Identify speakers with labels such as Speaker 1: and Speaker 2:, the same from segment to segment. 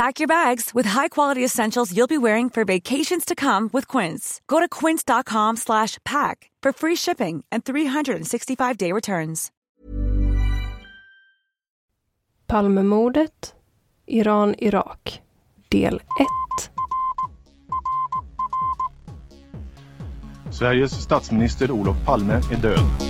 Speaker 1: Pack your bags with high-quality essentials you'll be wearing for vacations to come with Quince. Go to quince.com slash pack for free shipping and 365-day returns.
Speaker 2: Palmemordet, Iran-Irak, del 1.
Speaker 3: Sveriges statsminister Olof Palme är död.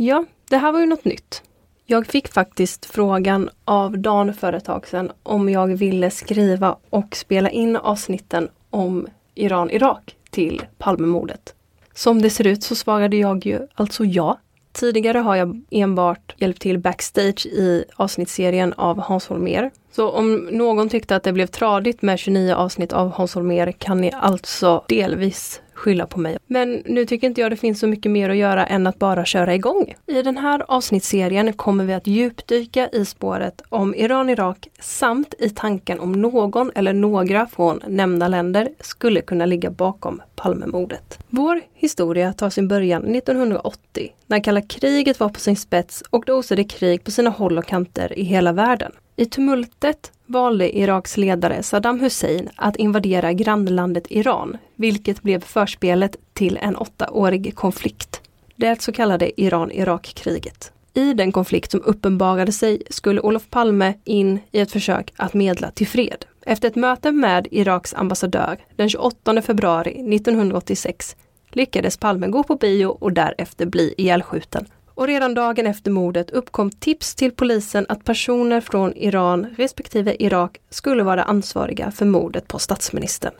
Speaker 2: Ja, det här var ju något nytt. Jag fick faktiskt frågan av Dan för ett tag sedan om jag ville skriva och spela in avsnitten om Iran-Irak till Palmemordet. Som det ser ut så svarade jag ju alltså ja. Tidigare har jag enbart hjälpt till backstage i avsnittsserien av Hans Holmér. Så om någon tyckte att det blev tradigt med 29 avsnitt av Hans Holmér kan ni alltså delvis skylla på mig. Men nu tycker inte jag det finns så mycket mer att göra än att bara köra igång. I den här avsnittsserien kommer vi att djupdyka i spåret om Iran-Irak samt i tanken om någon eller några från nämnda länder skulle kunna ligga bakom Palmemordet. Vår historia tar sin början 1980 när kalla kriget var på sin spets och det osade krig på sina håll och kanter i hela världen. I tumultet valde Iraks ledare Saddam Hussein att invadera grannlandet Iran, vilket blev förspelet till en åttaårig konflikt. Det så kallade Iran-Irak-kriget. I den konflikt som uppenbarade sig skulle Olof Palme in i ett försök att medla till fred. Efter ett möte med Iraks ambassadör den 28 februari 1986 lyckades Palme gå på bio och därefter bli ihjälskjuten och redan dagen efter mordet uppkom tips till polisen att personer från Iran respektive Irak skulle vara ansvariga för mordet på statsministern.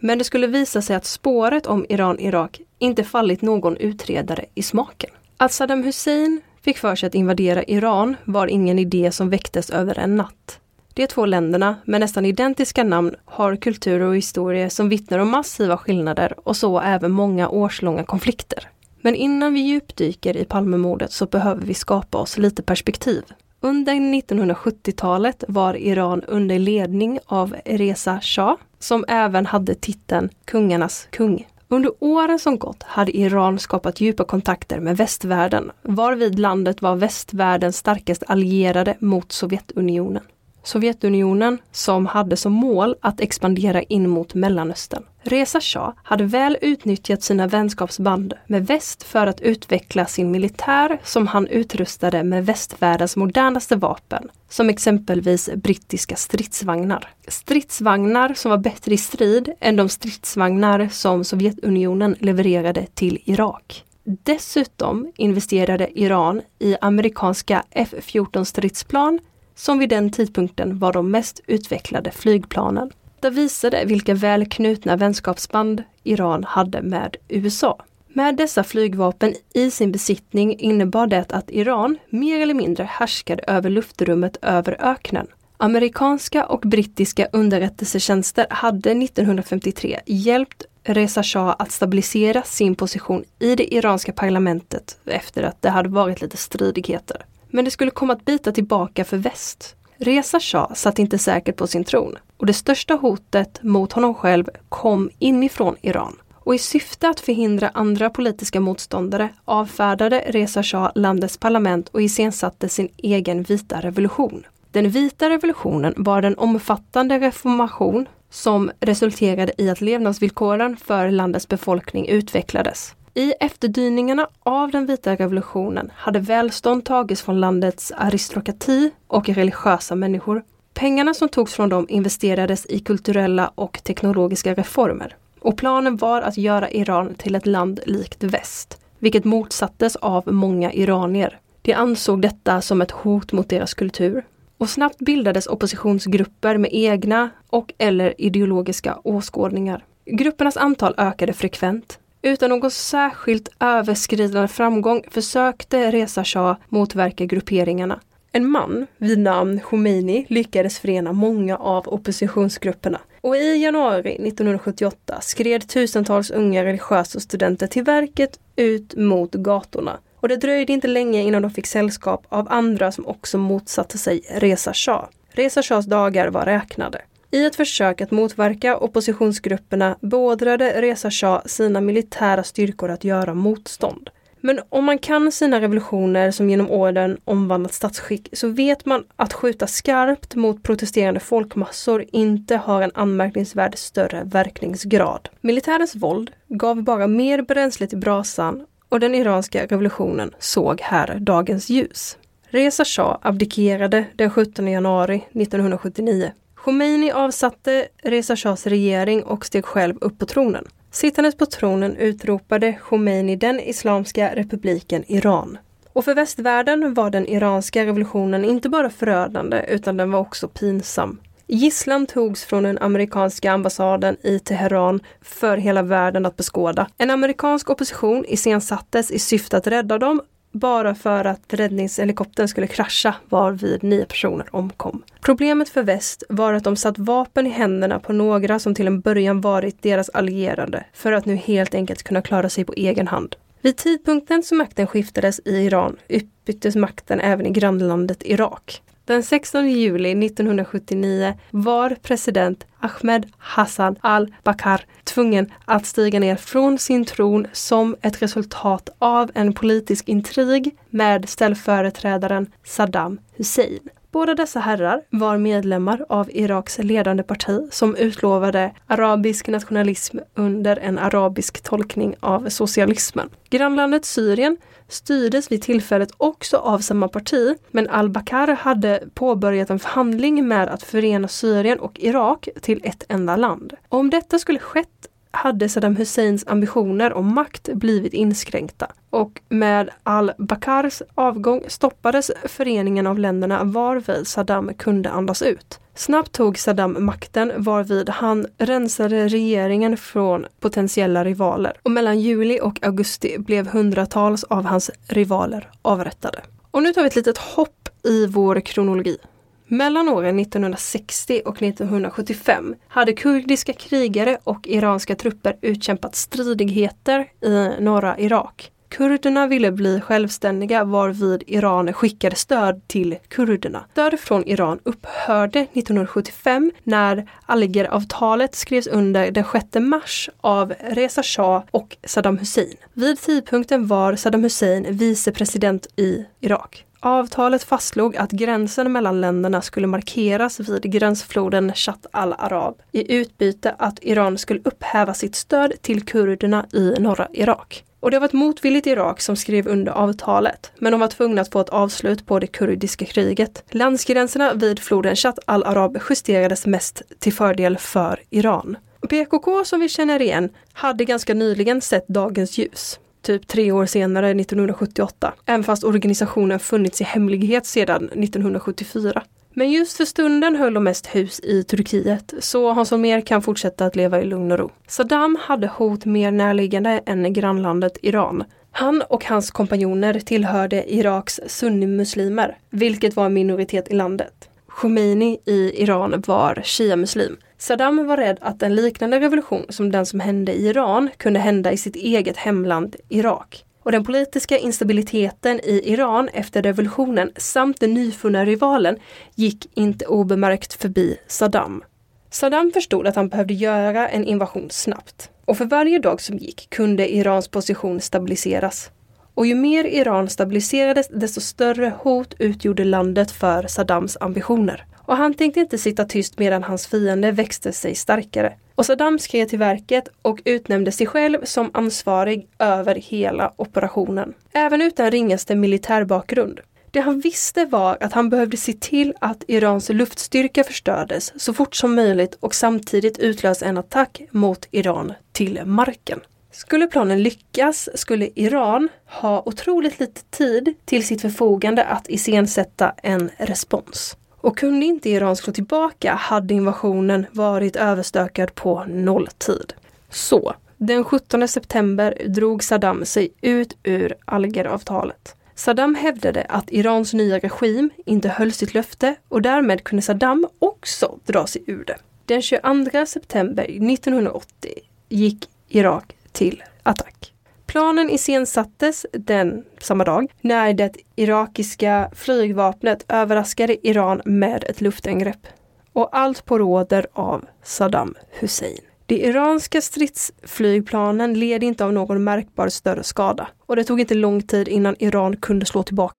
Speaker 2: Men det skulle visa sig att spåret om Iran-Irak inte fallit någon utredare i smaken. Att Saddam Hussein fick för sig att invadera Iran var ingen idé som väcktes över en natt. De två länderna med nästan identiska namn har kulturer och historier som vittnar om massiva skillnader och så även många årslånga konflikter. Men innan vi djupdyker i Palmemordet så behöver vi skapa oss lite perspektiv. Under 1970-talet var Iran under ledning av Reza Shah, som även hade titeln kungarnas kung. Under åren som gått hade Iran skapat djupa kontakter med västvärlden, varvid landet var västvärldens starkaste allierade mot Sovjetunionen. Sovjetunionen som hade som mål att expandera in mot Mellanöstern. Reza Shah hade väl utnyttjat sina vänskapsband med väst för att utveckla sin militär som han utrustade med västvärldens modernaste vapen, som exempelvis brittiska stridsvagnar. Stridsvagnar som var bättre i strid än de stridsvagnar som Sovjetunionen levererade till Irak. Dessutom investerade Iran i amerikanska F-14 stridsplan som vid den tidpunkten var de mest utvecklade flygplanen. Det visade vilka väl knutna vänskapsband Iran hade med USA. Med dessa flygvapen i sin besittning innebar det att Iran mer eller mindre härskade över luftrummet över öknen. Amerikanska och brittiska underrättelsetjänster hade 1953 hjälpt Reza Shah att stabilisera sin position i det iranska parlamentet efter att det hade varit lite stridigheter. Men det skulle komma att bita tillbaka för väst. Reza Shah satt inte säkert på sin tron och det största hotet mot honom själv kom inifrån Iran. Och i syfte att förhindra andra politiska motståndare avfärdade Reza Shah landets parlament och iscensatte sin egen vita revolution. Den vita revolutionen var den omfattande reformation som resulterade i att levnadsvillkoren för landets befolkning utvecklades. I efterdyningarna av den vita revolutionen hade välstånd tagits från landets aristokrati och religiösa människor. Pengarna som togs från dem investerades i kulturella och teknologiska reformer. Och planen var att göra Iran till ett land likt väst, vilket motsattes av många iranier. De ansåg detta som ett hot mot deras kultur. Och snabbt bildades oppositionsgrupper med egna och eller ideologiska åskådningar. Gruppernas antal ökade frekvent. Utan någon särskilt överskridande framgång försökte Reza Shah motverka grupperingarna. En man vid namn Khomeini lyckades förena många av oppositionsgrupperna och i januari 1978 skred tusentals unga religiösa studenter till verket ut mot gatorna. Och det dröjde inte länge innan de fick sällskap av andra som också motsatte sig Reza Shah. Reza Shahs dagar var räknade. I ett försök att motverka oppositionsgrupperna beordrade Reza Shah sina militära styrkor att göra motstånd. Men om man kan sina revolutioner som genom åren omvandlat statsskick så vet man att skjuta skarpt mot protesterande folkmassor inte har en anmärkningsvärd större verkningsgrad. Militärens våld gav bara mer bränsle till brasan och den iranska revolutionen såg här dagens ljus. Reza Shah abdikerade den 17 januari 1979. Khomeini avsatte Reza Shahs regering och steg själv upp på tronen. Sittandes på tronen utropade Khomeini den Islamiska republiken Iran. Och för västvärlden var den iranska revolutionen inte bara förödande utan den var också pinsam. Gisslan togs från den amerikanska ambassaden i Teheran för hela världen att beskåda. En amerikansk opposition iscensattes i syfte att rädda dem bara för att räddningshelikoptern skulle krascha varvid nio personer omkom. Problemet för väst var att de satt vapen i händerna på några som till en början varit deras allierade för att nu helt enkelt kunna klara sig på egen hand. Vid tidpunkten som makten skiftades i Iran utbyttes makten även i grannlandet Irak. Den 16 juli 1979 var president Ahmed Hassan al-Bakar tvungen att stiga ner från sin tron som ett resultat av en politisk intrig med ställföreträdaren Saddam Hussein. Båda dessa herrar var medlemmar av Iraks ledande parti som utlovade arabisk nationalism under en arabisk tolkning av socialismen. Grannlandet Syrien styrdes vid tillfället också av samma parti, men al-Bakr hade påbörjat en förhandling med att förena Syrien och Irak till ett enda land. om detta skulle skett hade Saddam Husseins ambitioner om makt blivit inskränkta och med al-Bakars avgång stoppades föreningen av länderna varvid Saddam kunde andas ut. Snabbt tog Saddam makten varvid han rensade regeringen från potentiella rivaler och mellan juli och augusti blev hundratals av hans rivaler avrättade. Och nu tar vi ett litet hopp i vår kronologi. Mellan åren 1960 och 1975 hade kurdiska krigare och iranska trupper utkämpat stridigheter i norra Irak. Kurderna ville bli självständiga varvid Iran skickade stöd till kurderna. Stöd från Iran upphörde 1975 när Algeravtalet skrevs under den 6 mars av Reza Shah och Saddam Hussein. Vid tidpunkten var Saddam Hussein vicepresident i Irak. Avtalet fastslog att gränsen mellan länderna skulle markeras vid gränsfloden Chat al-Arab i utbyte att Iran skulle upphäva sitt stöd till kurderna i norra Irak. Och det var ett motvilligt Irak som skrev under avtalet, men de var tvungna att få ett avslut på det kurdiska kriget. Landsgränserna vid floden Chat al-Arab justerades mest till fördel för Iran. PKK som vi känner igen hade ganska nyligen sett dagens ljus typ tre år senare, 1978, även fast organisationen funnits i hemlighet sedan 1974. Men just för stunden höll de mest hus i Turkiet, så Hans Holmér kan fortsätta att leva i lugn och ro. Saddam hade hot mer närliggande än grannlandet Iran. Han och hans kompanjoner tillhörde Iraks sunnimuslimer, vilket var en minoritet i landet. Khomeini i Iran var shia-muslim. Saddam var rädd att en liknande revolution som den som hände i Iran kunde hända i sitt eget hemland Irak. Och den politiska instabiliteten i Iran efter revolutionen samt den nyfunna rivalen gick inte obemärkt förbi Saddam. Saddam förstod att han behövde göra en invasion snabbt. Och för varje dag som gick kunde Irans position stabiliseras. Och ju mer Iran stabiliserades, desto större hot utgjorde landet för Saddams ambitioner. Och han tänkte inte sitta tyst medan hans fiende växte sig starkare. Och Saddam skrev till verket och utnämnde sig själv som ansvarig över hela operationen. Även utan ringaste militärbakgrund. Det han visste var att han behövde se till att Irans luftstyrka förstördes så fort som möjligt och samtidigt utlösa en attack mot Iran till marken. Skulle planen lyckas skulle Iran ha otroligt lite tid till sitt förfogande att iscensätta en respons. Och kunde inte Iran slå tillbaka hade invasionen varit överstökad på nolltid. Så, den 17 september drog Saddam sig ut ur Algeravtalet. Saddam hävdade att Irans nya regim inte höll sitt löfte och därmed kunde Saddam också dra sig ur det. Den 22 september 1980 gick Irak till attack. Planen iscensattes den samma dag när det irakiska flygvapnet överraskade Iran med ett luftangrepp. Och allt på råder av Saddam Hussein. De iranska stridsflygplanen led inte av någon märkbar större skada och det tog inte lång tid innan Iran kunde slå tillbaka.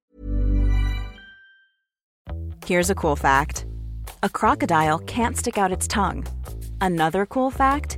Speaker 1: Here's a cool fact. A crocodile can't stick out its tongue. Another cool fact,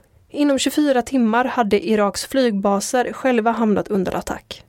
Speaker 2: Inom 24 timmar hade Iraks flygbaser själva hamnat under attack.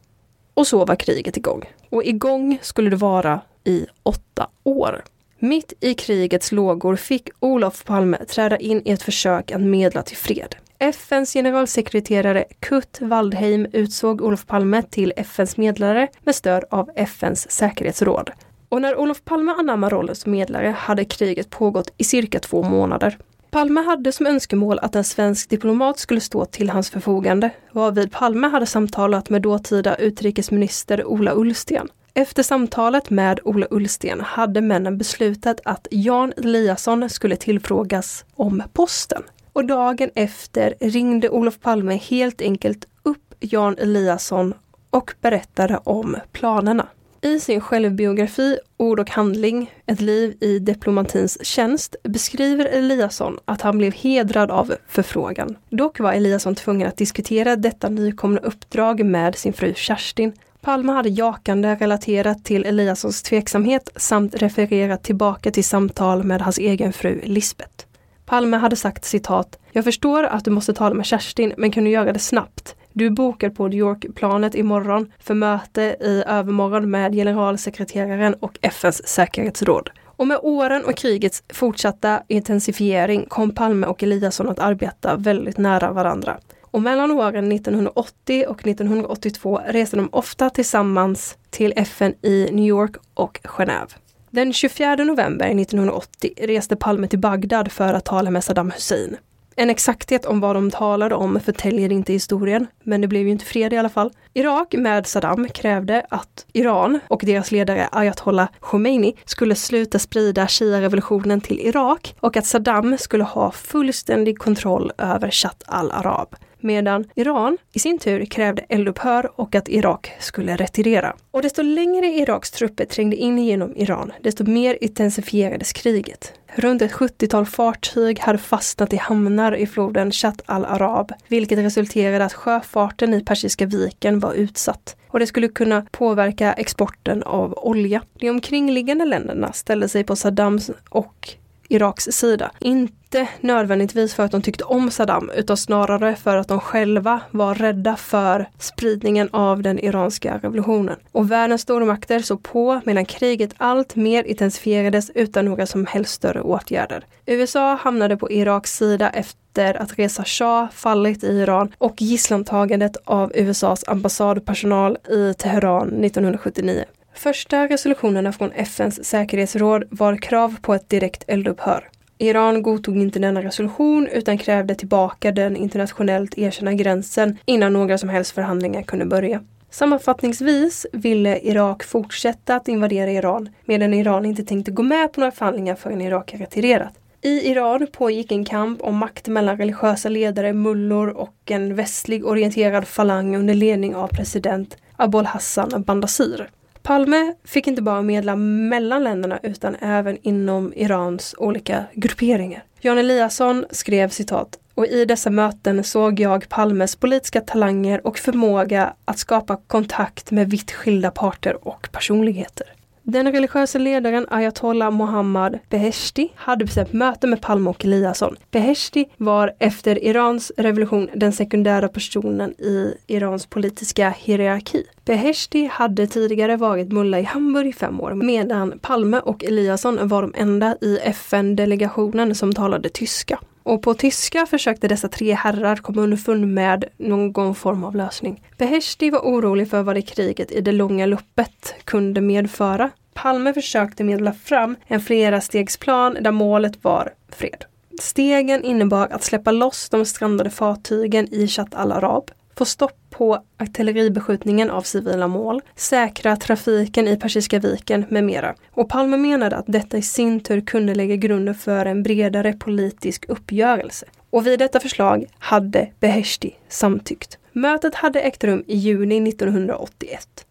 Speaker 2: Och så var kriget igång. Och igång skulle det vara i åtta år. Mitt i krigets lågor fick Olof Palme träda in i ett försök att medla till fred. FNs generalsekreterare Kurt Waldheim utsåg Olof Palme till FNs medlare med stöd av FNs säkerhetsråd. Och när Olof Palme anammade rollen som medlare hade kriget pågått i cirka två månader. Palme hade som önskemål att en svensk diplomat skulle stå till hans förfogande, varvid Palme hade samtalat med dåtida utrikesminister Ola Ullsten. Efter samtalet med Ola Ullsten hade männen beslutat att Jan Eliasson skulle tillfrågas om posten. Och dagen efter ringde Olof Palme helt enkelt upp Jan Eliasson och berättade om planerna. I sin självbiografi Ord och handling, ett liv i diplomatins tjänst beskriver Eliasson att han blev hedrad av förfrågan. Dock var Eliasson tvungen att diskutera detta nykomna uppdrag med sin fru Kerstin. Palme hade jakande relaterat till Eliassons tveksamhet samt refererat tillbaka till samtal med hans egen fru Lisbeth. Palme hade sagt citat Jag förstår att du måste tala med Kerstin, men kan du göra det snabbt? Du är bokad på New York-planet imorgon för möte i övermorgon med generalsekreteraren och FNs säkerhetsråd. Och med åren och krigets fortsatta intensifiering kom Palme och Eliasson att arbeta väldigt nära varandra. Och mellan åren 1980 och 1982 reste de ofta tillsammans till FN i New York och Genève. Den 24 november 1980 reste Palme till Bagdad för att tala med Saddam Hussein. En exakthet om vad de talade om förtäljer inte historien, men det blev ju inte fred i alla fall. Irak med Saddam krävde att Iran och deras ledare Ayatollah Khomeini skulle sluta sprida Shia-revolutionen till Irak och att Saddam skulle ha fullständig kontroll över Chat al-Arab medan Iran i sin tur krävde eldupphör och att Irak skulle retirera. Och desto längre Iraks trupper trängde in genom Iran, desto mer intensifierades kriget. Runt ett 70-tal fartyg hade fastnat i hamnar i floden Chat al-Arab, vilket resulterade att sjöfarten i Persiska viken var utsatt och det skulle kunna påverka exporten av olja. De omkringliggande länderna ställde sig på Saddams och Iraks sida. Inte nödvändigtvis för att de tyckte om Saddam utan snarare för att de själva var rädda för spridningen av den iranska revolutionen. Och världens stormakter såg på medan kriget allt mer intensifierades utan några som helst större åtgärder. USA hamnade på Iraks sida efter att Reza Shah fallit i Iran och gisslantagandet av USAs ambassadpersonal i Teheran 1979. Första resolutionerna från FNs säkerhetsråd var krav på ett direkt eldupphör. Iran godtog inte denna resolution utan krävde tillbaka den internationellt erkända gränsen innan några som helst förhandlingar kunde börja. Sammanfattningsvis ville Irak fortsätta att invadera Iran medan Iran inte tänkte gå med på några förhandlingar förrän Irak retirerat. I Iran pågick en kamp om makt mellan religiösa ledare, mullor och en västlig orienterad falang under ledning av president Abol Hassan Bandasir. Palme fick inte bara medla mellan länderna utan även inom Irans olika grupperingar. Jan Eliasson skrev citat och i dessa möten såg jag Palmes politiska talanger och förmåga att skapa kontakt med vitt skilda parter och personligheter. Den religiösa ledaren ayatollah Mohammad Beheshti hade bestämt möte med Palme och Eliasson. Beheshti var efter Irans revolution den sekundära personen i Irans politiska hierarki. Beheshti hade tidigare varit mulla i Hamburg i fem år medan Palme och Eliasson var de enda i FN-delegationen som talade tyska. Och på tyska försökte dessa tre herrar komma underfund med någon form av lösning. Beheshti var orolig för vad det kriget i det långa loppet kunde medföra. Palme försökte medla fram en flera stegsplan där målet var fred. Stegen innebar att släppa loss de strandade fartygen i Chat al-Arab, få stopp på artilleribeskjutningen av civila mål, säkra trafiken i Persiska viken med mera. Och Palme menade att detta i sin tur kunde lägga grunden för en bredare politisk uppgörelse. Och vid detta förslag hade Beheshti samtyckt. Mötet hade ägt rum i juni 1981.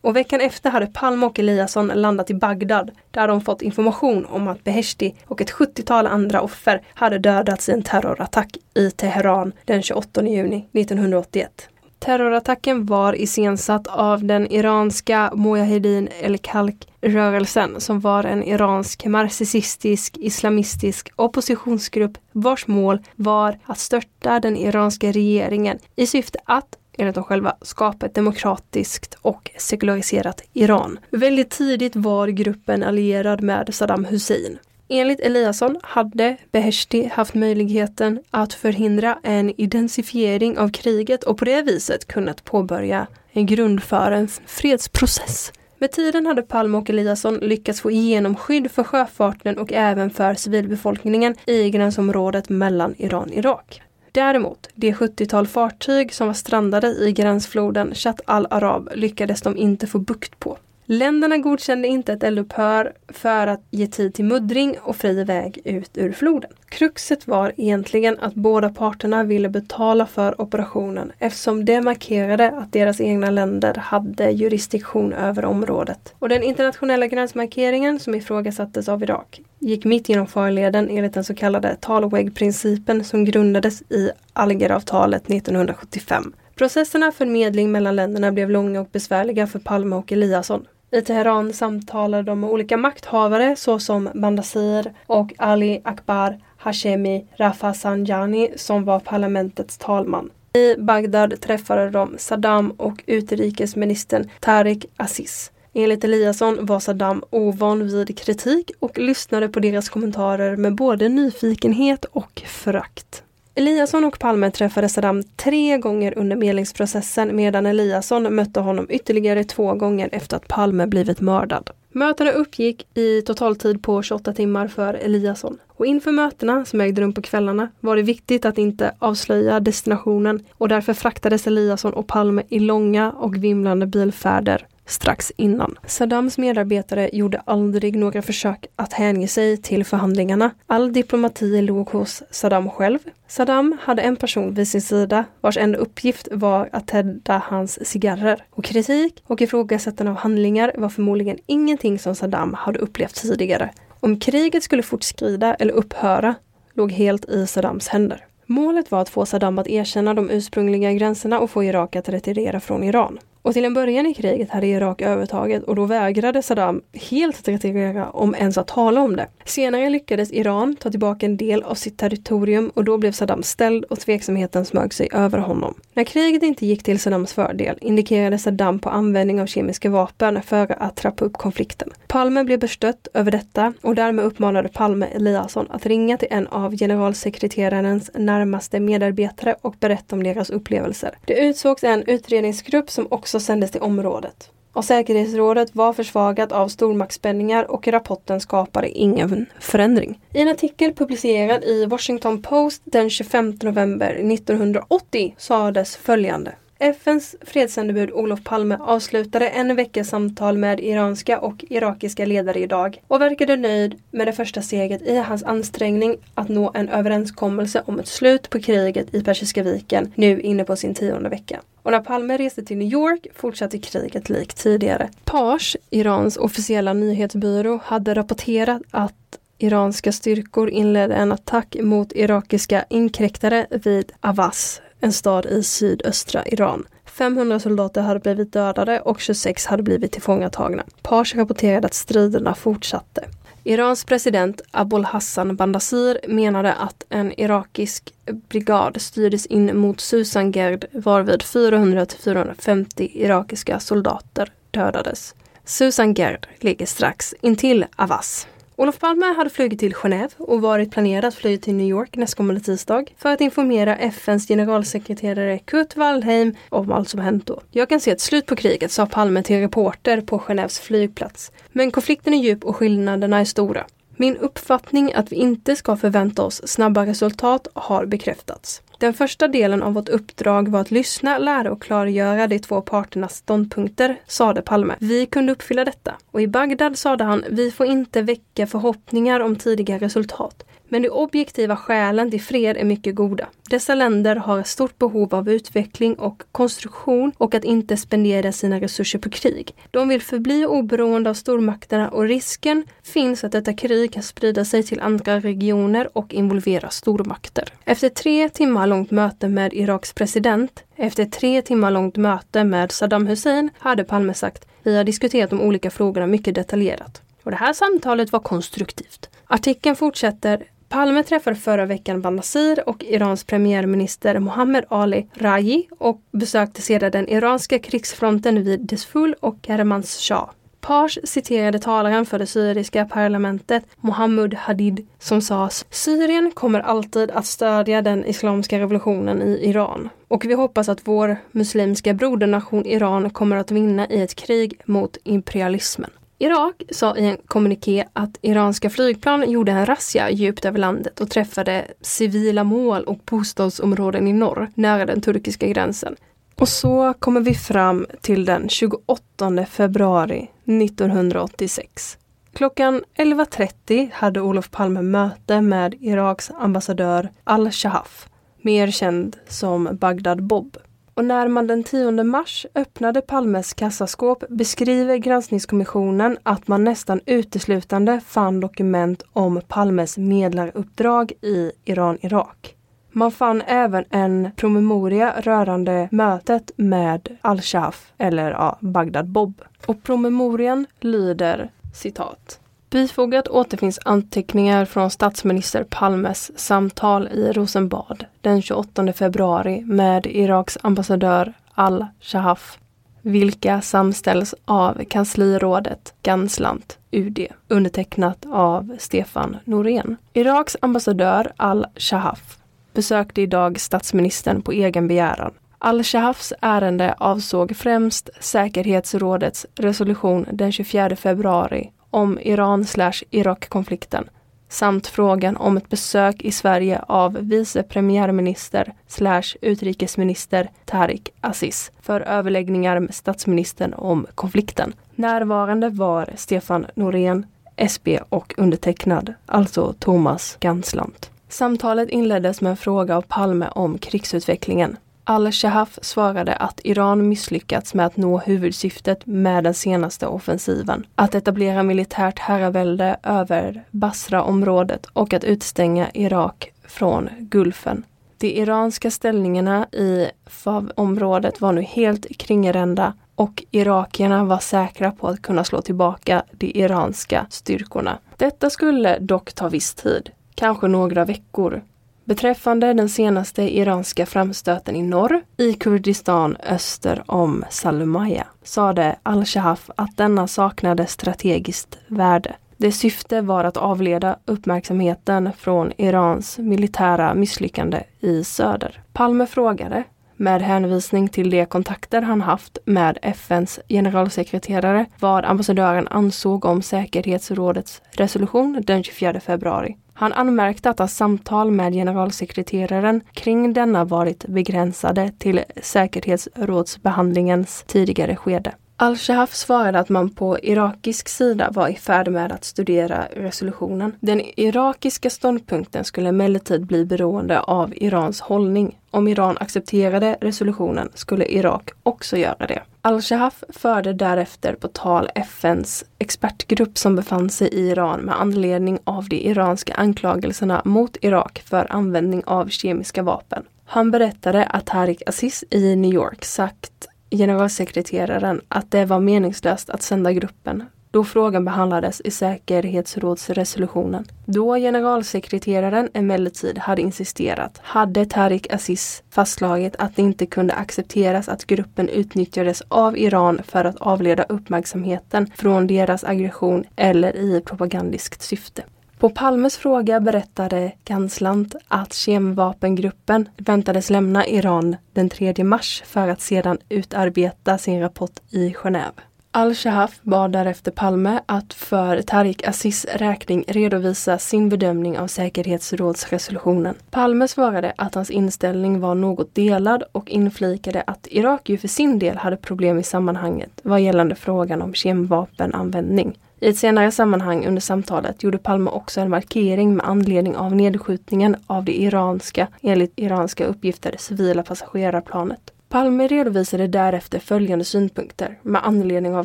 Speaker 2: Och veckan efter hade Palme och Eliasson landat i Bagdad där de fått information om att Beheshti och ett 70-tal andra offer hade dödats i en terrorattack i Teheran den 28 juni 1981. Terrorattacken var iscensatt av den iranska Mujahedin el-Khalq-rörelsen som var en iransk marxistisk islamistisk oppositionsgrupp vars mål var att störta den iranska regeringen i syfte att enligt dem själva, skapa ett demokratiskt och sekulariserat Iran. Väldigt tidigt var gruppen allierad med Saddam Hussein. Enligt Eliasson hade Beheshti haft möjligheten att förhindra en identifiering av kriget och på det viset kunnat påbörja en grund för en fredsprocess. Med tiden hade Palme och Eliasson lyckats få igenom skydd för sjöfarten och även för civilbefolkningen i gränsområdet mellan Iran och Irak. Däremot, det 70-tal fartyg som var strandade i gränsfloden Chat al-Arab lyckades de inte få bukt på. Länderna godkände inte ett eldupphör för att ge tid till muddring och fri väg ut ur floden. Kruxet var egentligen att båda parterna ville betala för operationen eftersom det markerade att deras egna länder hade jurisdiktion över området. Och den internationella gränsmarkeringen som ifrågasattes av Irak gick mitt genom farleden enligt den så kallade Talweg-principen som grundades i Algeravtalet 1975. Processerna för medling mellan länderna blev långa och besvärliga för Palme och Eliasson. I Teheran samtalade de med olika makthavare såsom Bandasir och Ali Akbar Hashemi Rafsanjani som var parlamentets talman. I Bagdad träffade de Saddam och utrikesministern Tariq Aziz. Enligt Eliasson var Saddam ovan vid kritik och lyssnade på deras kommentarer med både nyfikenhet och förakt. Eliasson och Palme träffade Saddam tre gånger under medlingsprocessen medan Eliasson mötte honom ytterligare två gånger efter att Palme blivit mördad. Mötena uppgick i totaltid på 28 timmar för Eliasson. Och inför mötena, som ägde rum på kvällarna, var det viktigt att inte avslöja destinationen och därför fraktades Eliasson och Palme i långa och vimlande bilfärder strax innan. Saddams medarbetare gjorde aldrig några försök att hänge sig till förhandlingarna. All diplomati låg hos Saddam själv. Saddam hade en person vid sin sida vars enda uppgift var att tädda hans cigarrer. Och kritik och ifrågasättande av handlingar var förmodligen ingenting som Saddam hade upplevt tidigare. Om kriget skulle fortskrida eller upphöra låg helt i Saddams händer. Målet var att få Saddam att erkänna de ursprungliga gränserna och få Irak att retirera från Iran. Och till en början i kriget hade Irak övertaget och då vägrade Saddam helt att retirera om ens att tala om det. Senare lyckades Iran ta tillbaka en del av sitt territorium och då blev Saddam ställd och tveksamheten smög sig över honom. När kriget inte gick till Saddams fördel indikerade Saddam på användning av kemiska vapen för att trappa upp konflikten. Palme blev bestött över detta och därmed uppmanade Palme Eliasson att ringa till en av generalsekreterarens närmaste medarbetare och berätta om deras upplevelser. Det utsågs en utredningsgrupp som också också sändes till området. Och säkerhetsrådet var försvagat av stormaktsspänningar och rapporten skapade ingen förändring. I en artikel publicerad i Washington Post den 25 november 1980 sades följande. FNs fredssändebud Olof Palme avslutade en veckas samtal med iranska och irakiska ledare idag och verkade nöjd med det första steget i hans ansträngning att nå en överenskommelse om ett slut på kriget i Persiska viken nu inne på sin tionde vecka. Och när Palme reste till New York fortsatte kriget likt tidigare. Pars, Irans officiella nyhetsbyrå, hade rapporterat att iranska styrkor inledde en attack mot irakiska inkräktare vid Avaz en stad i sydöstra Iran. 500 soldater hade blivit dödade och 26 hade blivit tillfångatagna. Pars rapporterade att striderna fortsatte. Irans president Abul Hassan Bandasir menade att en irakisk brigad styrdes in mot Susangerd varvid 400 450 irakiska soldater dödades. Susangerd ligger strax intill Avaz. Olof Palme hade flugit till Genève och varit planerad att flyga till New York nästkommande tisdag för att informera FNs generalsekreterare Kurt Waldheim om allt som hänt då. Jag kan se ett slut på kriget, sa Palme till en reporter på Genèves flygplats. Men konflikten är djup och skillnaderna är stora. Min uppfattning att vi inte ska förvänta oss snabba resultat har bekräftats. Den första delen av vårt uppdrag var att lyssna, lära och klargöra de två parternas ståndpunkter, sade Palme. Vi kunde uppfylla detta. Och i Bagdad sade han, vi får inte väcka förhoppningar om tidiga resultat. Men de objektiva skälen till fred är mycket goda. Dessa länder har ett stort behov av utveckling och konstruktion och att inte spendera sina resurser på krig. De vill förbli oberoende av stormakterna och risken finns att detta krig kan sprida sig till andra regioner och involvera stormakter. Efter tre timmar långt möte med Iraks president, efter tre timmar långt möte med Saddam Hussein, hade Palme sagt vi har diskuterat de olika frågorna mycket detaljerat. Och det här samtalet var konstruktivt. Artikeln fortsätter Palme träffade förra veckan Banazir och Irans premiärminister Mohammed Ali Raji och besökte sedan den iranska krigsfronten vid Desful och Kermanshah. Pars citerade talaren för det syriska parlamentet Mohammed Hadid som sa Syrien kommer alltid att stödja den islamiska revolutionen i Iran och vi hoppas att vår muslimska brodernation Iran kommer att vinna i ett krig mot imperialismen. Irak sa i en kommuniké att iranska flygplan gjorde en razzia djupt över landet och träffade civila mål och bostadsområden i norr, nära den turkiska gränsen. Och så kommer vi fram till den 28 februari 1986. Klockan 11.30 hade Olof Palme möte med Iraks ambassadör Al-Shahaf, mer känd som Bagdad Bob. Och när man den 10 mars öppnade Palmes kassaskåp beskriver granskningskommissionen att man nästan uteslutande fann dokument om Palmes medlaruppdrag i Iran-Irak. Man fann även en promemoria rörande mötet med Al-Shaf, eller ja, Bagdad Bob. Och promemorian lyder citat. Bifogat återfinns anteckningar från statsminister Palmes samtal i Rosenbad den 28 februari med Iraks ambassadör Al-Shahaf. vilka samställs av kanslirådet Ganslant, UD, undertecknat av Stefan Norén. Iraks ambassadör Al-Shahaf besökte idag statsministern på egen begäran. Al-Shahafs ärende avsåg främst säkerhetsrådets resolution den 24 februari om Iran Irak-konflikten samt frågan om ett besök i Sverige av vice premiärminister slash utrikesminister Tariq Aziz för överläggningar med statsministern om konflikten. Närvarande var Stefan Norén, SB och undertecknad, alltså Thomas Ganslant. Samtalet inleddes med en fråga av Palme om krigsutvecklingen. Al-Shahaf svarade att Iran misslyckats med att nå huvudsyftet med den senaste offensiven. Att etablera militärt herravälde över Basra-området och att utstänga Irak från Gulfen. De iranska ställningarna i Fav-området var nu helt kringrända och irakierna var säkra på att kunna slå tillbaka de iranska styrkorna. Detta skulle dock ta viss tid, kanske några veckor, Beträffande den senaste iranska framstöten i norr, i Kurdistan öster om Salumaya, sade al-Shahaf att denna saknade strategiskt värde. Dess syfte var att avleda uppmärksamheten från Irans militära misslyckande i söder. Palme frågade, med hänvisning till de kontakter han haft med FNs generalsekreterare, vad ambassadören ansåg om säkerhetsrådets resolution den 24 februari. Han anmärkte att hans samtal med generalsekreteraren kring denna varit begränsade till säkerhetsrådsbehandlingens tidigare skede. Al-Shahaf svarade att man på irakisk sida var i färd med att studera resolutionen. Den irakiska ståndpunkten skulle emellertid bli beroende av Irans hållning. Om Iran accepterade resolutionen skulle Irak också göra det. Al-Shahaf förde därefter på tal FNs expertgrupp som befann sig i Iran med anledning av de iranska anklagelserna mot Irak för användning av kemiska vapen. Han berättade att Tariq Aziz i New York sagt generalsekreteraren att det var meningslöst att sända gruppen då frågan behandlades i säkerhetsrådsresolutionen. Då generalsekreteraren emellertid hade insisterat hade Tariq Aziz fastslagit att det inte kunde accepteras att gruppen utnyttjades av Iran för att avleda uppmärksamheten från deras aggression eller i propagandiskt syfte. På Palmes fråga berättade Ganslant att kemvapengruppen väntades lämna Iran den 3 mars för att sedan utarbeta sin rapport i Genève. Al-Shahaf bad därefter Palme att för Tariq Aziz räkning redovisa sin bedömning av säkerhetsrådsresolutionen. Palme svarade att hans inställning var något delad och inflikade att Irak ju för sin del hade problem i sammanhanget vad gällande frågan om kemvapenanvändning. I ett senare sammanhang under samtalet gjorde Palme också en markering med anledning av nedskjutningen av det iranska, enligt iranska uppgifter, civila passagerarplanet. Palme redovisade därefter följande synpunkter med anledning av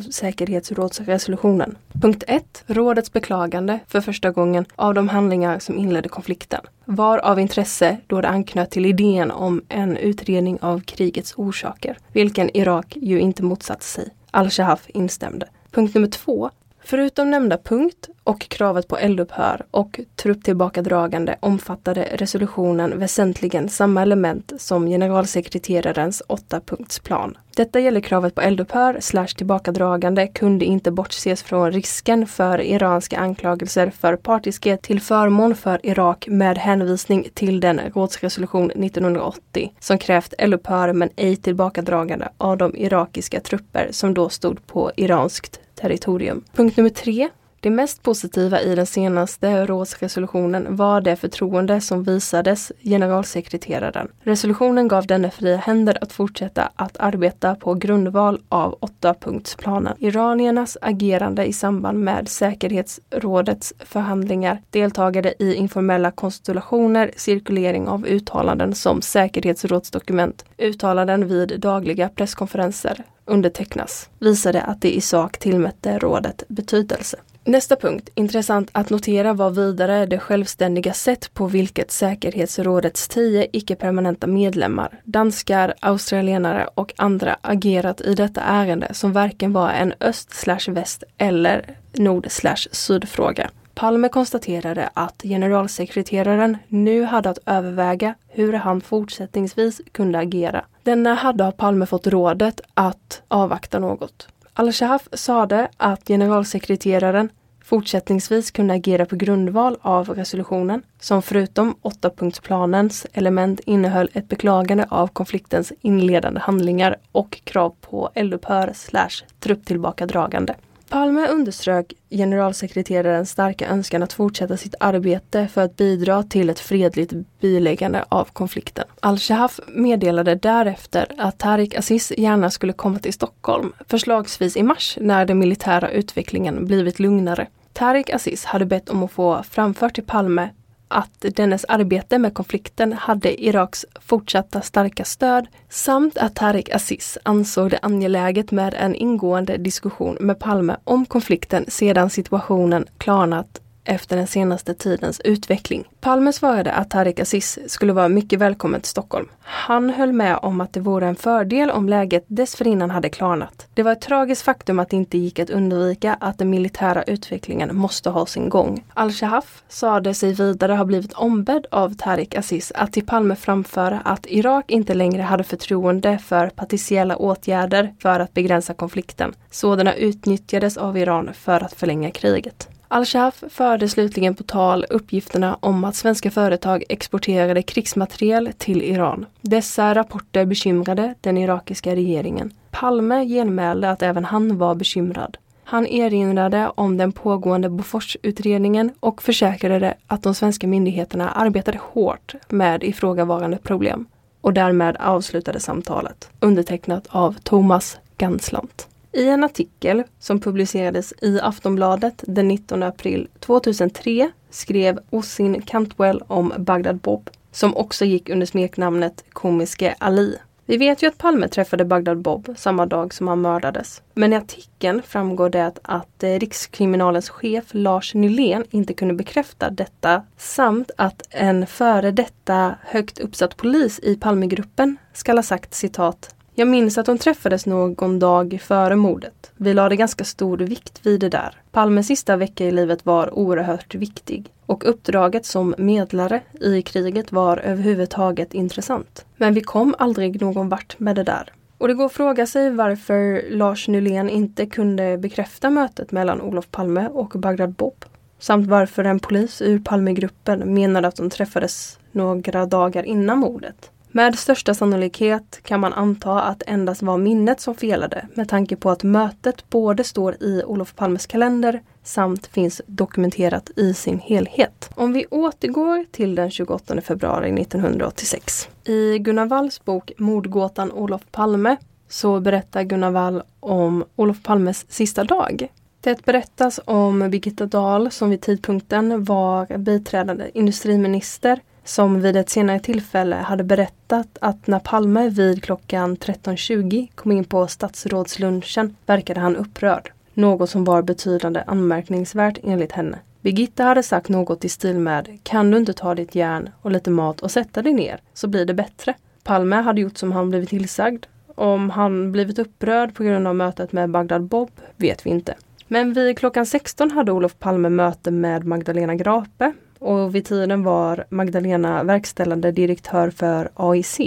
Speaker 2: säkerhetsrådsresolutionen. Punkt 1. Rådets beklagande för första gången av de handlingar som inledde konflikten var av intresse då det anknöt till idén om en utredning av krigets orsaker, vilken Irak ju inte motsatte sig. Al-Shahaf instämde. Punkt nummer två. Förutom nämnda punkt och kravet på eldupphör och trupptillbakadragande omfattade resolutionen väsentligen samma element som generalsekreterarens åttapunktsplan. Detta gäller kravet på eldupphör slash tillbakadragande kunde inte bortses från risken för iranska anklagelser för partiskhet till förmån för Irak med hänvisning till den rådsresolution 1980 som krävt eldupphör men ej tillbakadragande av de irakiska trupper som då stod på iranskt territorium. Punkt nummer tre. Det mest positiva i den senaste rådsresolutionen var det förtroende som visades generalsekreteraren. Resolutionen gav denne fria händer att fortsätta att arbeta på grundval av åttapunktsplanen. Iraniernas agerande i samband med säkerhetsrådets förhandlingar, deltagande i informella konstellationer, cirkulering av uttalanden som säkerhetsrådsdokument, uttalanden vid dagliga presskonferenser, undertecknas, visade att det i sak tillmätte rådet betydelse. Nästa punkt, intressant att notera var vidare det självständiga sätt på vilket säkerhetsrådets tio icke-permanenta medlemmar, danskar, australienare och andra agerat i detta ärende som varken var en öst väst eller nord sydfråga. Palme konstaterade att generalsekreteraren nu hade att överväga hur han fortsättningsvis kunde agera. Denna hade av Palme fått rådet att avvakta något. Al-Shahaf sade att generalsekreteraren fortsättningsvis kunde agera på grundval av resolutionen som förutom åttapunktsplanens element innehöll ett beklagande av konfliktens inledande handlingar och krav på eldupphör slash trupptillbakadragande. Palme underströk generalsekreterarens starka önskan att fortsätta sitt arbete för att bidra till ett fredligt biläggande av konflikten. Al-Shahaf meddelade därefter att Tariq Aziz gärna skulle komma till Stockholm, förslagsvis i mars när den militära utvecklingen blivit lugnare. Tariq Aziz hade bett om att få framfört till Palme att dennes arbete med konflikten hade Iraks fortsatta starka stöd samt att Tariq Aziz ansåg det angeläget med en ingående diskussion med Palme om konflikten sedan situationen klarnat efter den senaste tidens utveckling. Palme svarade att Tariq Aziz skulle vara mycket välkommen till Stockholm. Han höll med om att det vore en fördel om läget dessförinnan hade klarnat. Det var ett tragiskt faktum att det inte gick att undvika att den militära utvecklingen måste ha sin gång. Al-Shahaf sade sig vidare ha blivit ombedd av Tariq Aziz att till Palme framföra att Irak inte längre hade förtroende för partiella åtgärder för att begränsa konflikten. Sådana utnyttjades av Iran för att förlänga kriget. Al-Shaf förde slutligen på tal uppgifterna om att svenska företag exporterade krigsmateriel till Iran. Dessa rapporter bekymrade den irakiska regeringen. Palme genmälde att även han var bekymrad. Han erinrade om den pågående Boforsutredningen och försäkrade att de svenska myndigheterna arbetade hårt med ifrågavarande problem. Och därmed avslutade samtalet, undertecknat av Thomas Ganslant. I en artikel som publicerades i Aftonbladet den 19 april 2003 skrev Osin Cantwell om Bagdad Bob, som också gick under smeknamnet Komiske Ali. Vi vet ju att Palme träffade Bagdad Bob samma dag som han mördades. Men i artikeln framgår det att, att eh, Rikskriminalens chef Lars Nylén inte kunde bekräfta detta samt att en före detta högt uppsatt polis i Palmegruppen skall ha sagt citat jag minns att de träffades någon dag före mordet. Vi lade ganska stor vikt vid det där. Palmes sista vecka i livet var oerhört viktig och uppdraget som medlare i kriget var överhuvudtaget intressant. Men vi kom aldrig någon vart med det där. Och det går att fråga sig varför Lars Nylén inte kunde bekräfta mötet mellan Olof Palme och Bagdad Bob. Samt varför en polis ur Palmegruppen menade att de träffades några dagar innan mordet. Med största sannolikhet kan man anta att endast var minnet som felade med tanke på att mötet både står i Olof Palmes kalender samt finns dokumenterat i sin helhet. Om vi återgår till den 28 februari 1986. I Gunnar Walls bok Mordgåtan Olof Palme så berättar Gunnar Wall om Olof Palmes sista dag. Det berättas om Birgitta Dahl som vid tidpunkten var biträdande industriminister som vid ett senare tillfälle hade berättat att när Palme vid klockan 13.20 kom in på statsrådslunchen verkade han upprörd. Något som var betydande anmärkningsvärt enligt henne. Birgitta hade sagt något i stil med Kan du inte ta ditt järn och lite mat och sätta dig ner så blir det bättre. Palme hade gjort som han blivit tillsagd. Om han blivit upprörd på grund av mötet med Bagdad Bob vet vi inte. Men vid klockan 16 hade Olof Palme möte med Magdalena Grape och vid tiden var Magdalena verkställande direktör för AIC,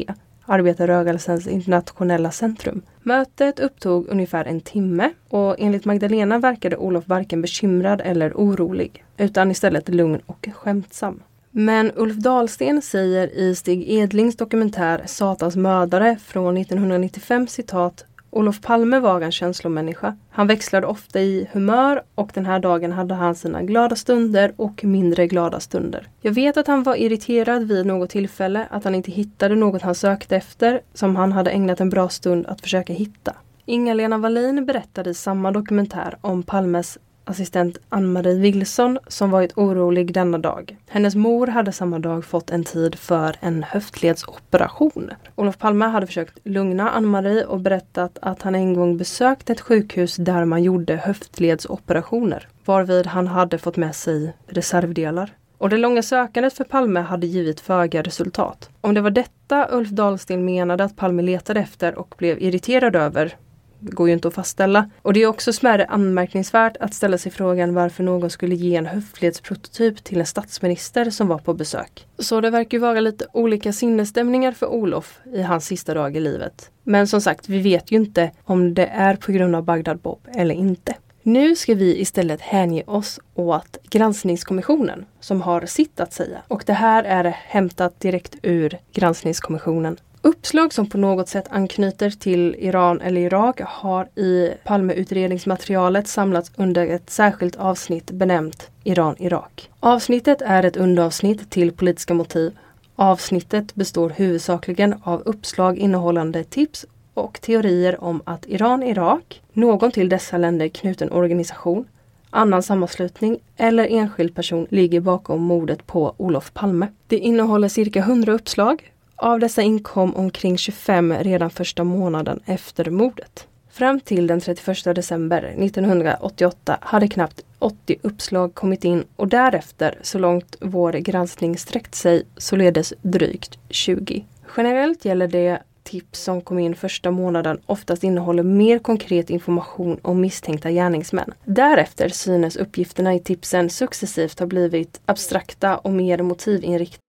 Speaker 2: Arbetarrörelsens internationella centrum. Mötet upptog ungefär en timme och enligt Magdalena verkade Olof varken bekymrad eller orolig, utan istället lugn och skämtsam. Men Ulf Dahlsten säger i Stig Edlings dokumentär Satans mördare från 1995 citat Olof Palme var en känslomänniska. Han växlade ofta i humör och den här dagen hade han sina glada stunder och mindre glada stunder. Jag vet att han var irriterad vid något tillfälle, att han inte hittade något han sökte efter som han hade ägnat en bra stund att försöka hitta. Inga-Lena Wallin berättade i samma dokumentär om Palmes assistent Ann-Marie Wilson som varit orolig denna dag. Hennes mor hade samma dag fått en tid för en höftledsoperation. Olof Palme hade försökt lugna Ann-Marie och berättat att han en gång besökt ett sjukhus där man gjorde höftledsoperationer. Varvid han hade fått med sig reservdelar. Och det långa sökandet för Palme hade givit föga resultat. Om det var detta Ulf Dahlsten menade att Palme letade efter och blev irriterad över går ju inte att fastställa. Och det är också smärre anmärkningsvärt att ställa sig frågan varför någon skulle ge en höftledsprototyp till en statsminister som var på besök. Så det verkar ju vara lite olika sinnesstämningar för Olof i hans sista dag i livet. Men som sagt, vi vet ju inte om det är på grund av Bagdad Bob eller inte. Nu ska vi istället hänge oss åt granskningskommissionen som har sitt att säga. Och det här är hämtat direkt ur granskningskommissionen. Uppslag som på något sätt anknyter till Iran eller Irak har i Palmeutredningsmaterialet samlats under ett särskilt avsnitt benämnt Iran-Irak. Avsnittet är ett underavsnitt till politiska motiv. Avsnittet består huvudsakligen av uppslag innehållande tips och teorier om att Iran-Irak, någon till dessa länder knuten organisation, annan sammanslutning eller enskild person ligger bakom mordet på Olof Palme. Det innehåller cirka 100 uppslag. Av dessa inkom omkring 25 redan första månaden efter mordet. Fram till den 31 december 1988 hade knappt 80 uppslag kommit in och därefter, så långt vår granskning sträckt sig, således drygt 20. Generellt gäller det tips som kom in första månaden oftast innehåller mer konkret information om misstänkta gärningsmän. Därefter synes uppgifterna i tipsen successivt ha blivit abstrakta och mer motivinriktade.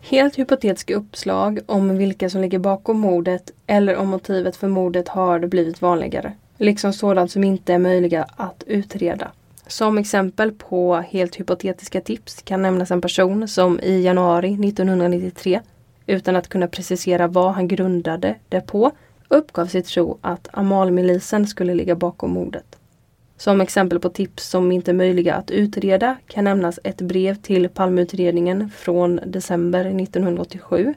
Speaker 2: Helt hypotetiska uppslag om vilka som ligger bakom mordet eller om motivet för mordet har blivit vanligare. Liksom sådant som inte är möjliga att utreda. Som exempel på helt hypotetiska tips kan nämnas en person som i januari 1993 utan att kunna precisera vad han grundade det på uppgav sig tro att Amalmilisen skulle ligga bakom mordet. Som exempel på tips som inte är möjliga att utreda kan nämnas ett brev till Palmeutredningen från december 1987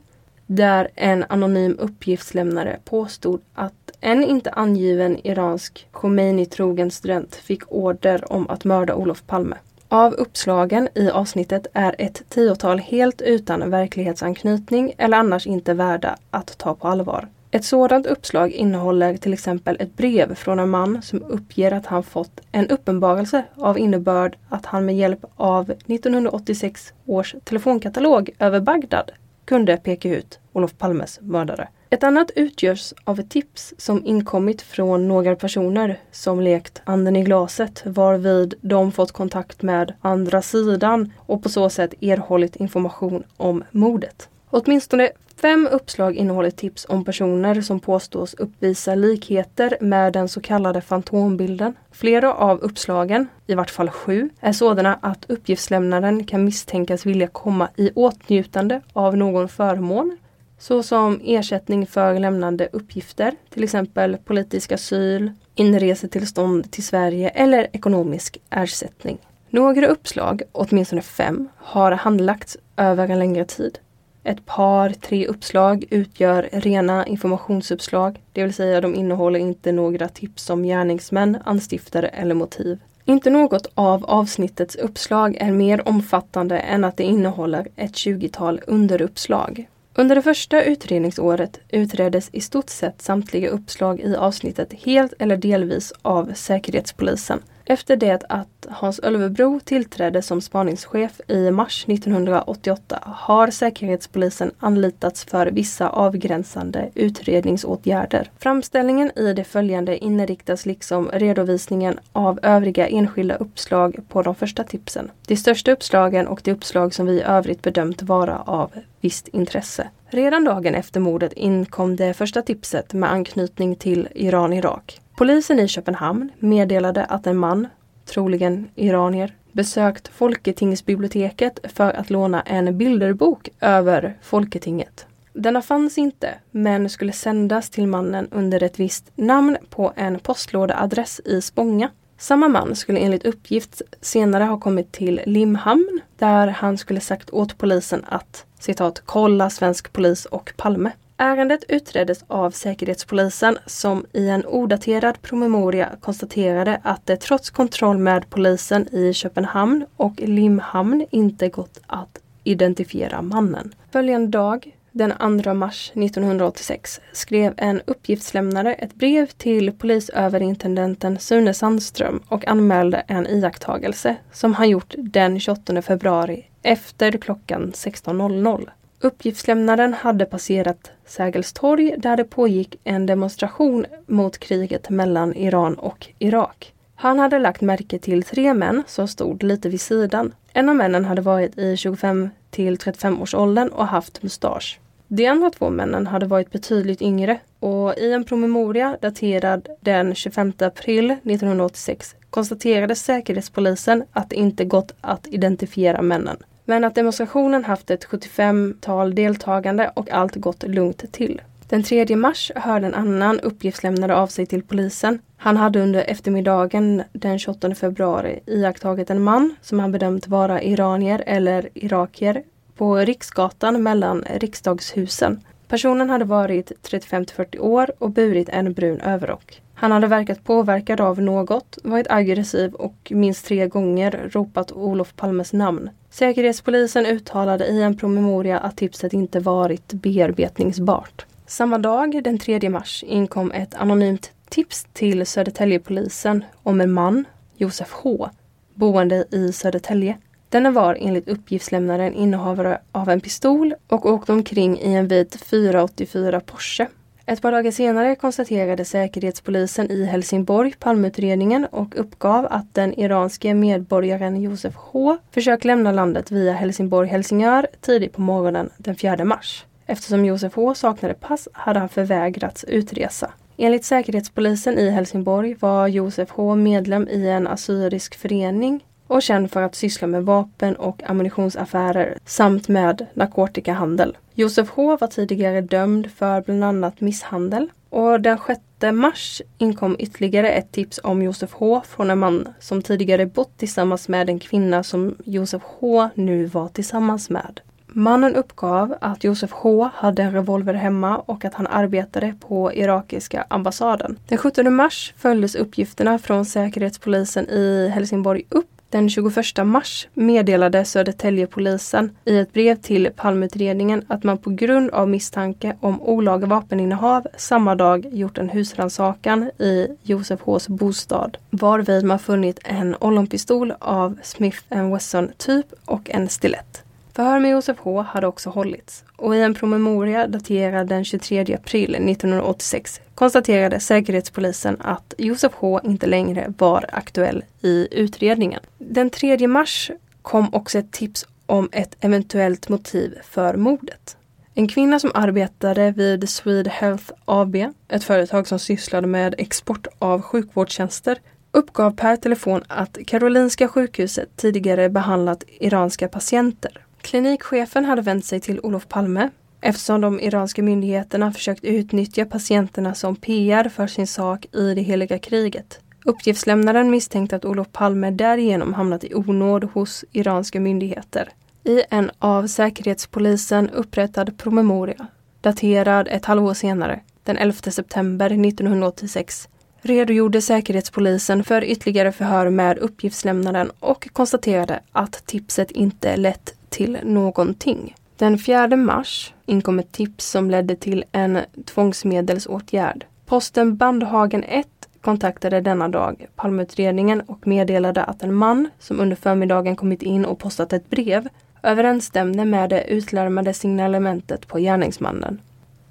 Speaker 2: där en anonym uppgiftslämnare påstod att en inte angiven iransk Khomeini-trogen student fick order om att mörda Olof Palme. Av uppslagen i avsnittet är ett tiotal helt utan verklighetsanknytning eller annars inte värda att ta på allvar. Ett sådant uppslag innehåller till exempel ett brev från en man som uppger att han fått en uppenbarelse av innebörd att han med hjälp av 1986 års telefonkatalog över Bagdad kunde peka ut Olof Palmes mördare. Ett annat utgörs av ett tips som inkommit från några personer som lekt anden i glaset varvid de fått kontakt med andra sidan och på så sätt erhållit information om mordet. Åtminstone Fem uppslag innehåller tips om personer som påstås uppvisa likheter med den så kallade fantombilden. Flera av uppslagen, i vart fall sju, är sådana att uppgiftslämnaren kan misstänkas vilja komma i åtnjutande av någon förmån såsom ersättning för lämnande uppgifter, till exempel politisk asyl, inresetillstånd till Sverige eller ekonomisk ersättning. Några uppslag, åtminstone fem, har handlagts över en längre tid. Ett par, tre uppslag utgör rena informationsuppslag, det vill säga de innehåller inte några tips om gärningsmän, anstiftare eller motiv. Inte något av avsnittets uppslag är mer omfattande än att det innehåller ett tjugotal underuppslag. Under det första utredningsåret utreddes i stort sett samtliga uppslag i avsnittet helt eller delvis av Säkerhetspolisen. Efter det att Hans Ölvebro tillträdde som spaningschef i mars 1988 har Säkerhetspolisen anlitats för vissa avgränsande utredningsåtgärder. Framställningen i det följande inriktas liksom redovisningen av övriga enskilda uppslag på de första tipsen. De största uppslagen och de uppslag som vi i övrigt bedömt vara av visst intresse. Redan dagen efter mordet inkom det första tipset med anknytning till Iran-Irak. Polisen i Köpenhamn meddelade att en man, troligen iranier, besökt Folketingsbiblioteket för att låna en bilderbok över Folketinget. Denna fanns inte, men skulle sändas till mannen under ett visst namn på en postlådeadress i Spånga. Samma man skulle enligt uppgift senare ha kommit till Limhamn där han skulle sagt åt polisen att citat kolla svensk polis och Palme. Ärendet utreddes av Säkerhetspolisen som i en odaterad promemoria konstaterade att det trots kontroll med polisen i Köpenhamn och Limhamn inte gått att identifiera mannen. Följande dag, den 2 mars 1986, skrev en uppgiftslämnare ett brev till polisöverintendenten Sune Sandström och anmälde en iakttagelse som han gjort den 28 februari efter klockan 16.00. Uppgiftslämnaren hade passerat Sergels torg där det pågick en demonstration mot kriget mellan Iran och Irak. Han hade lagt märke till tre män som stod lite vid sidan. En av männen hade varit i 25 till 35 års åldern och haft mustasch. De andra två männen hade varit betydligt yngre och i en promemoria daterad den 25 april 1986 konstaterade Säkerhetspolisen att det inte gått att identifiera männen men att demonstrationen haft ett 75-tal deltagande och allt gått lugnt till. Den 3 mars hörde en annan uppgiftslämnare av sig till polisen. Han hade under eftermiddagen den 28 februari iakttagit en man som han bedömt vara iranier eller irakier på Riksgatan mellan riksdagshusen. Personen hade varit 35 40 år och burit en brun överrock. Han hade verkat påverkad av något, varit aggressiv och minst tre gånger ropat Olof Palmes namn. Säkerhetspolisen uttalade i en promemoria att tipset inte varit bearbetningsbart. Samma dag, den 3 mars, inkom ett anonymt tips till Södertäljepolisen om en man, Josef H, boende i Södertälje. Denne var enligt uppgiftslämnaren innehavare av en pistol och åkte omkring i en vit 484 Porsche. Ett par dagar senare konstaterade Säkerhetspolisen i Helsingborg palmutredningen och uppgav att den iranske medborgaren Josef H försökt lämna landet via Helsingborg-Helsingör tidigt på morgonen den 4 mars. Eftersom Josef H saknade pass hade han förvägrats utresa. Enligt Säkerhetspolisen i Helsingborg var Josef H medlem i en assyrisk förening och känd för att syssla med vapen och ammunitionsaffärer samt med narkotikahandel. Josef H var tidigare dömd för bland annat misshandel och den 6 mars inkom ytterligare ett tips om Josef H från en man som tidigare bott tillsammans med en kvinna som Josef H nu var tillsammans med. Mannen uppgav att Josef H hade en revolver hemma och att han arbetade på irakiska ambassaden. Den 17 mars följdes uppgifterna från Säkerhetspolisen i Helsingborg upp den 21 mars meddelade Södertäljepolisen i ett brev till Palmeutredningen att man på grund av misstanke om olaga vapeninnehav samma dag gjort en husrannsakan i Josef Hs bostad varvid man funnit en ollonpistol av Smith Wesson typ och en stilett. Förhör med Josef H hade också hållits och i en promemoria daterad den 23 april 1986 konstaterade Säkerhetspolisen att Josef H inte längre var aktuell i utredningen. Den 3 mars kom också ett tips om ett eventuellt motiv för mordet. En kvinna som arbetade vid Swede Health AB, ett företag som sysslade med export av sjukvårdstjänster, uppgav per telefon att Karolinska sjukhuset tidigare behandlat iranska patienter Klinikchefen hade vänt sig till Olof Palme eftersom de iranska myndigheterna försökt utnyttja patienterna som PR för sin sak i det heliga kriget. Uppgiftslämnaren misstänkte att Olof Palme därigenom hamnat i onåd hos iranska myndigheter. I en av Säkerhetspolisen upprättad promemoria, daterad ett halvår senare, den 11 september 1986, redogjorde Säkerhetspolisen för ytterligare förhör med uppgiftslämnaren och konstaterade att tipset inte lett till någonting. Den 4 mars inkom ett tips som ledde till en tvångsmedelsåtgärd. Posten Bandhagen 1 kontaktade denna dag Palmeutredningen och meddelade att en man som under förmiddagen kommit in och postat ett brev överensstämde med det utlarmade signalementet på gärningsmannen.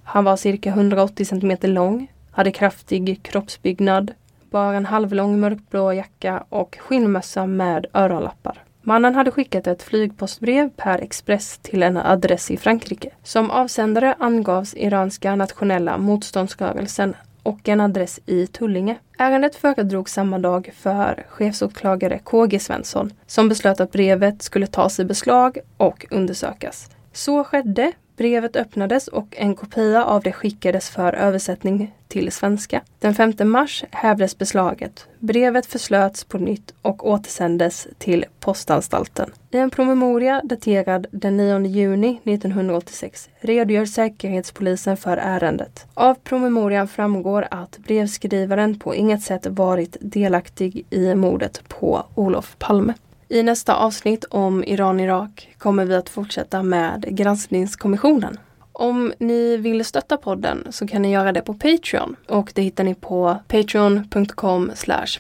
Speaker 2: Han var cirka 180 cm lång, hade kraftig kroppsbyggnad, bar en halvlång mörkblå jacka och skinnmössa med öronlappar. Mannen hade skickat ett flygpostbrev per express till en adress i Frankrike. Som avsändare angavs iranska nationella motståndsrörelsen och en adress i Tullinge. Ärendet föredrogs samma dag för chefsåklagare KG Svensson som beslöt att brevet skulle tas i beslag och undersökas. Så skedde Brevet öppnades och en kopia av det skickades för översättning till svenska. Den 5 mars hävdes beslaget. Brevet förslöts på nytt och återsändes till postanstalten. I en promemoria daterad den 9 juni 1986 redogör Säkerhetspolisen för ärendet. Av promemorian framgår att brevskrivaren på inget sätt varit delaktig i mordet på Olof Palme. I nästa avsnitt om Iran-Irak kommer vi att fortsätta med granskningskommissionen. Om ni vill stötta podden så kan ni göra det på Patreon och det hittar ni på patreon.com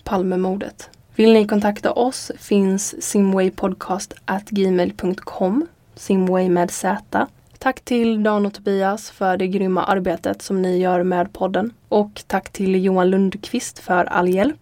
Speaker 2: palmemordet. Vill ni kontakta oss finns simwaypodcast@gmail.com Simway med Z. Tack till Dan och Tobias för det grymma arbetet som ni gör med podden. Och tack till Johan Lundqvist för all hjälp.